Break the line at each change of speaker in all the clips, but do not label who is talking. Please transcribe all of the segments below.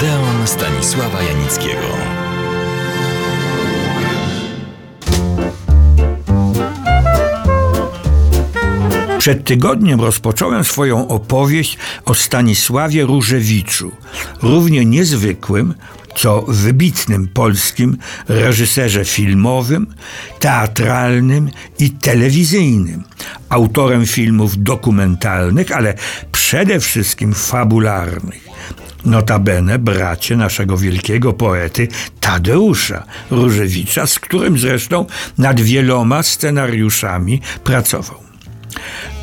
Odeon Stanisława Janickiego.
Przed tygodniem rozpocząłem swoją opowieść o Stanisławie Różewiczu, równie niezwykłym, co wybitnym polskim reżyserze filmowym, teatralnym i telewizyjnym, autorem filmów dokumentalnych, ale przede wszystkim fabularnych. Notabene bracie naszego wielkiego poety Tadeusza Różewicza, z którym zresztą nad wieloma scenariuszami pracował.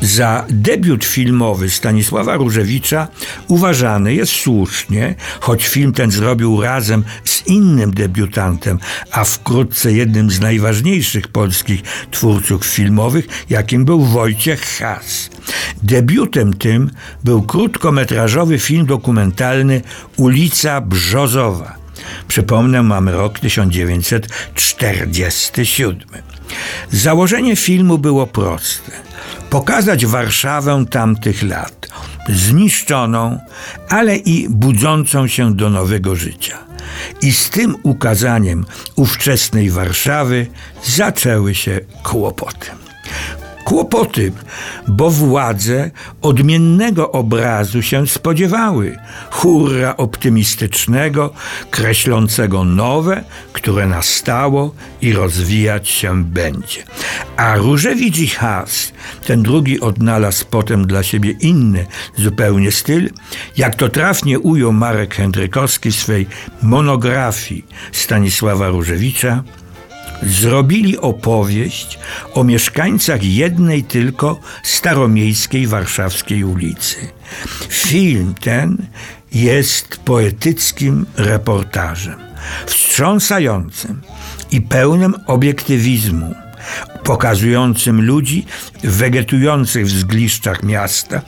Za debiut filmowy Stanisława Różewicza uważany jest słusznie, choć film ten zrobił razem z innym debiutantem, a wkrótce jednym z najważniejszych polskich twórców filmowych, jakim był Wojciech Has. Debiutem tym był krótkometrażowy film dokumentalny Ulica Brzozowa. Przypomnę, mamy rok 1947. Założenie filmu było proste – pokazać Warszawę tamtych lat, zniszczoną, ale i budzącą się do nowego życia. I z tym ukazaniem ówczesnej Warszawy zaczęły się kłopoty kłopoty, bo władze odmiennego obrazu się spodziewały. Hurra optymistycznego, kreślącego nowe, które nastało i rozwijać się będzie. A Różewicz i Haas, ten drugi odnalazł potem dla siebie inny zupełnie styl, jak to trafnie ujął Marek Hendrykowski w swej monografii Stanisława Różewicza, zrobili opowieść o mieszkańcach jednej tylko staromiejskiej warszawskiej ulicy. Film ten jest poetyckim reportażem, wstrząsającym i pełnym obiektywizmu, pokazującym ludzi wegetujących w zgliszczach miasta,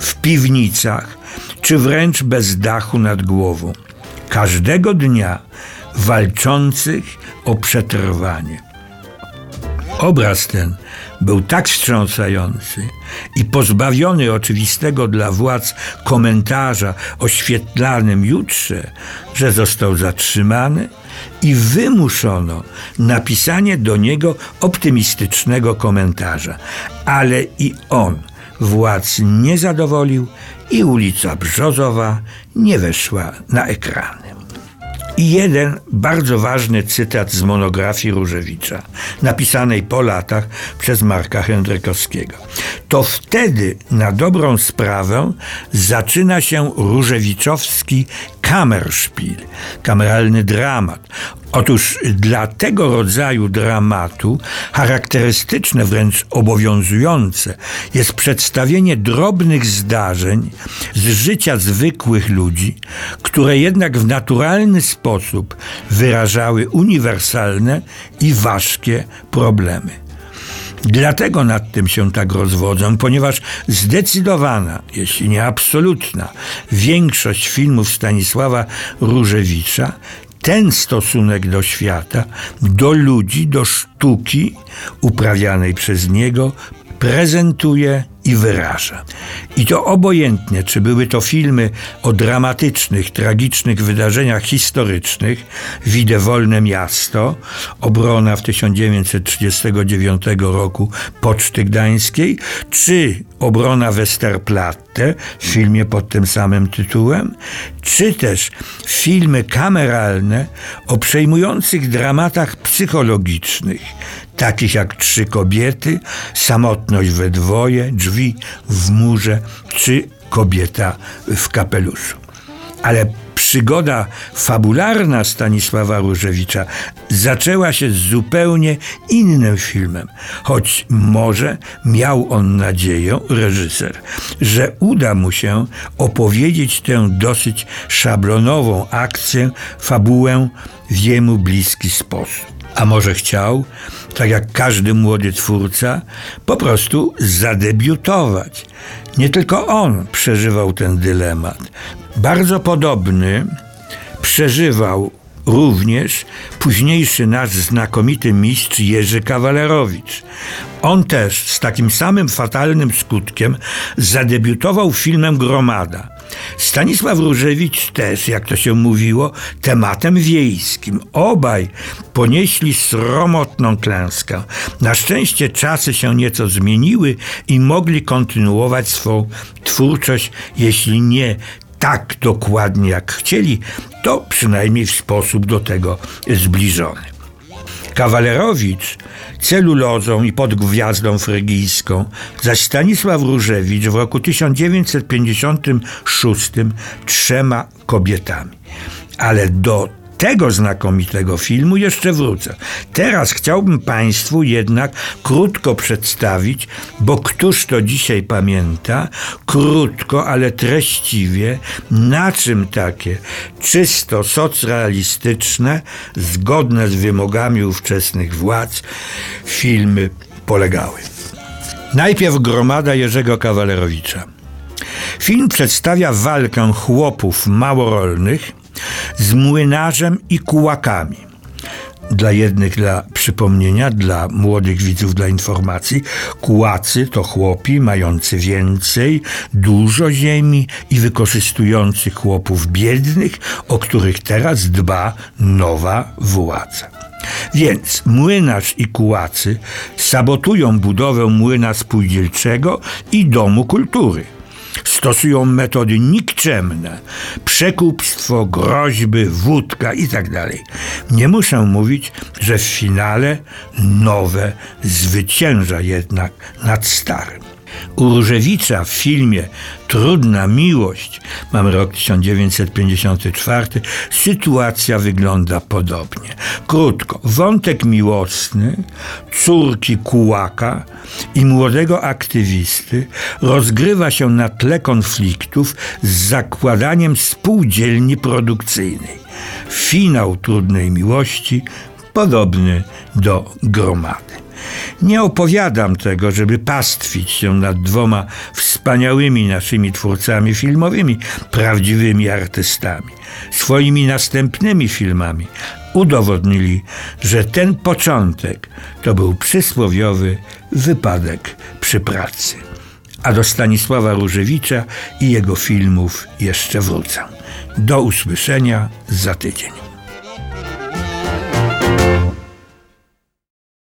w piwnicach, czy wręcz bez dachu nad głową. Każdego dnia walczących o przetrwanie. Obraz ten był tak wstrząsający i pozbawiony oczywistego dla władz komentarza o świetlanym jutrze, że został zatrzymany i wymuszono napisanie do niego optymistycznego komentarza. Ale i on władz nie zadowolił i ulica Brzozowa nie weszła na ekrany. I jeden bardzo ważny cytat z monografii Różewicza, napisanej po latach przez Marka Hendrykowskiego. To wtedy na dobrą sprawę zaczyna się różewiczowski Kammerspiel, kameralny dramat. Otóż dla tego rodzaju dramatu charakterystyczne, wręcz obowiązujące jest przedstawienie drobnych zdarzeń z życia zwykłych ludzi, które jednak w naturalny sposób wyrażały uniwersalne i ważkie problemy. Dlatego nad tym się tak rozwodzą, ponieważ zdecydowana, jeśli nie absolutna, większość filmów Stanisława Różewicza ten stosunek do świata, do ludzi, do sztuki uprawianej przez niego prezentuje i wyraża. I to obojętnie, czy były to filmy o dramatycznych, tragicznych wydarzeniach historycznych, Widę Wolne Miasto, obrona w 1939 roku Poczty Gdańskiej, czy obrona Westerplatte w filmie pod tym samym tytułem, czy też filmy kameralne o przejmujących dramatach psychologicznych, takich jak Trzy kobiety, Samotność we dwoje, Drzwi w murze czy Kobieta w kapeluszu. Ale przygoda fabularna Stanisława Różewicza zaczęła się z zupełnie innym filmem, choć może miał on nadzieję, reżyser, że uda mu się opowiedzieć tę dosyć szablonową akcję, fabułę w jemu bliski sposób. A może chciał, tak jak każdy młody twórca, po prostu zadebiutować. Nie tylko on przeżywał ten dylemat. Bardzo podobny przeżywał również późniejszy nasz znakomity mistrz Jerzy Kawalerowicz. On też z takim samym fatalnym skutkiem zadebiutował filmem Gromada. Stanisław Różewicz też, jak to się mówiło, tematem wiejskim. Obaj ponieśli sromotną klęskę. Na szczęście czasy się nieco zmieniły i mogli kontynuować swą twórczość, jeśli nie tak dokładnie jak chcieli, to przynajmniej w sposób do tego zbliżony. Kawalerowicz celulozą i pod gwiazdą frygijską, zaś Stanisław Różewicz w roku 1956 trzema kobietami. Ale do tego znakomitego filmu jeszcze wrócę. Teraz chciałbym Państwu jednak krótko przedstawić, bo któż to dzisiaj pamięta, krótko, ale treściwie, na czym takie czysto socrealistyczne, zgodne z wymogami ówczesnych władz, filmy polegały. Najpierw gromada Jerzego Kawalerowicza. Film przedstawia walkę chłopów małorolnych z młynarzem i kułakami. Dla jednych, dla przypomnienia, dla młodych widzów, dla informacji, kułacy to chłopi mający więcej, dużo ziemi i wykorzystujący chłopów biednych, o których teraz dba nowa władza. Więc młynarz i kułacy sabotują budowę młyna spółdzielczego i domu kultury – stosują metody nikczemne, przekupstwo, groźby, wódka itd. Tak Nie muszę mówić, że w finale nowe zwycięża jednak nad starym. U Różewicza w filmie Trudna miłość, mamy rok 1954, sytuacja wygląda podobnie. Krótko, wątek miłosny córki kułaka i młodego aktywisty rozgrywa się na tle konfliktów z zakładaniem spółdzielni produkcyjnej. Finał trudnej miłości podobny do gromady. Nie opowiadam tego, żeby pastwić się nad dwoma wspaniałymi naszymi twórcami filmowymi, prawdziwymi artystami. Swoimi następnymi filmami udowodnili, że ten początek to był przysłowiowy wypadek przy pracy. A do Stanisława Różewicza i jego filmów jeszcze wrócę. Do usłyszenia za tydzień.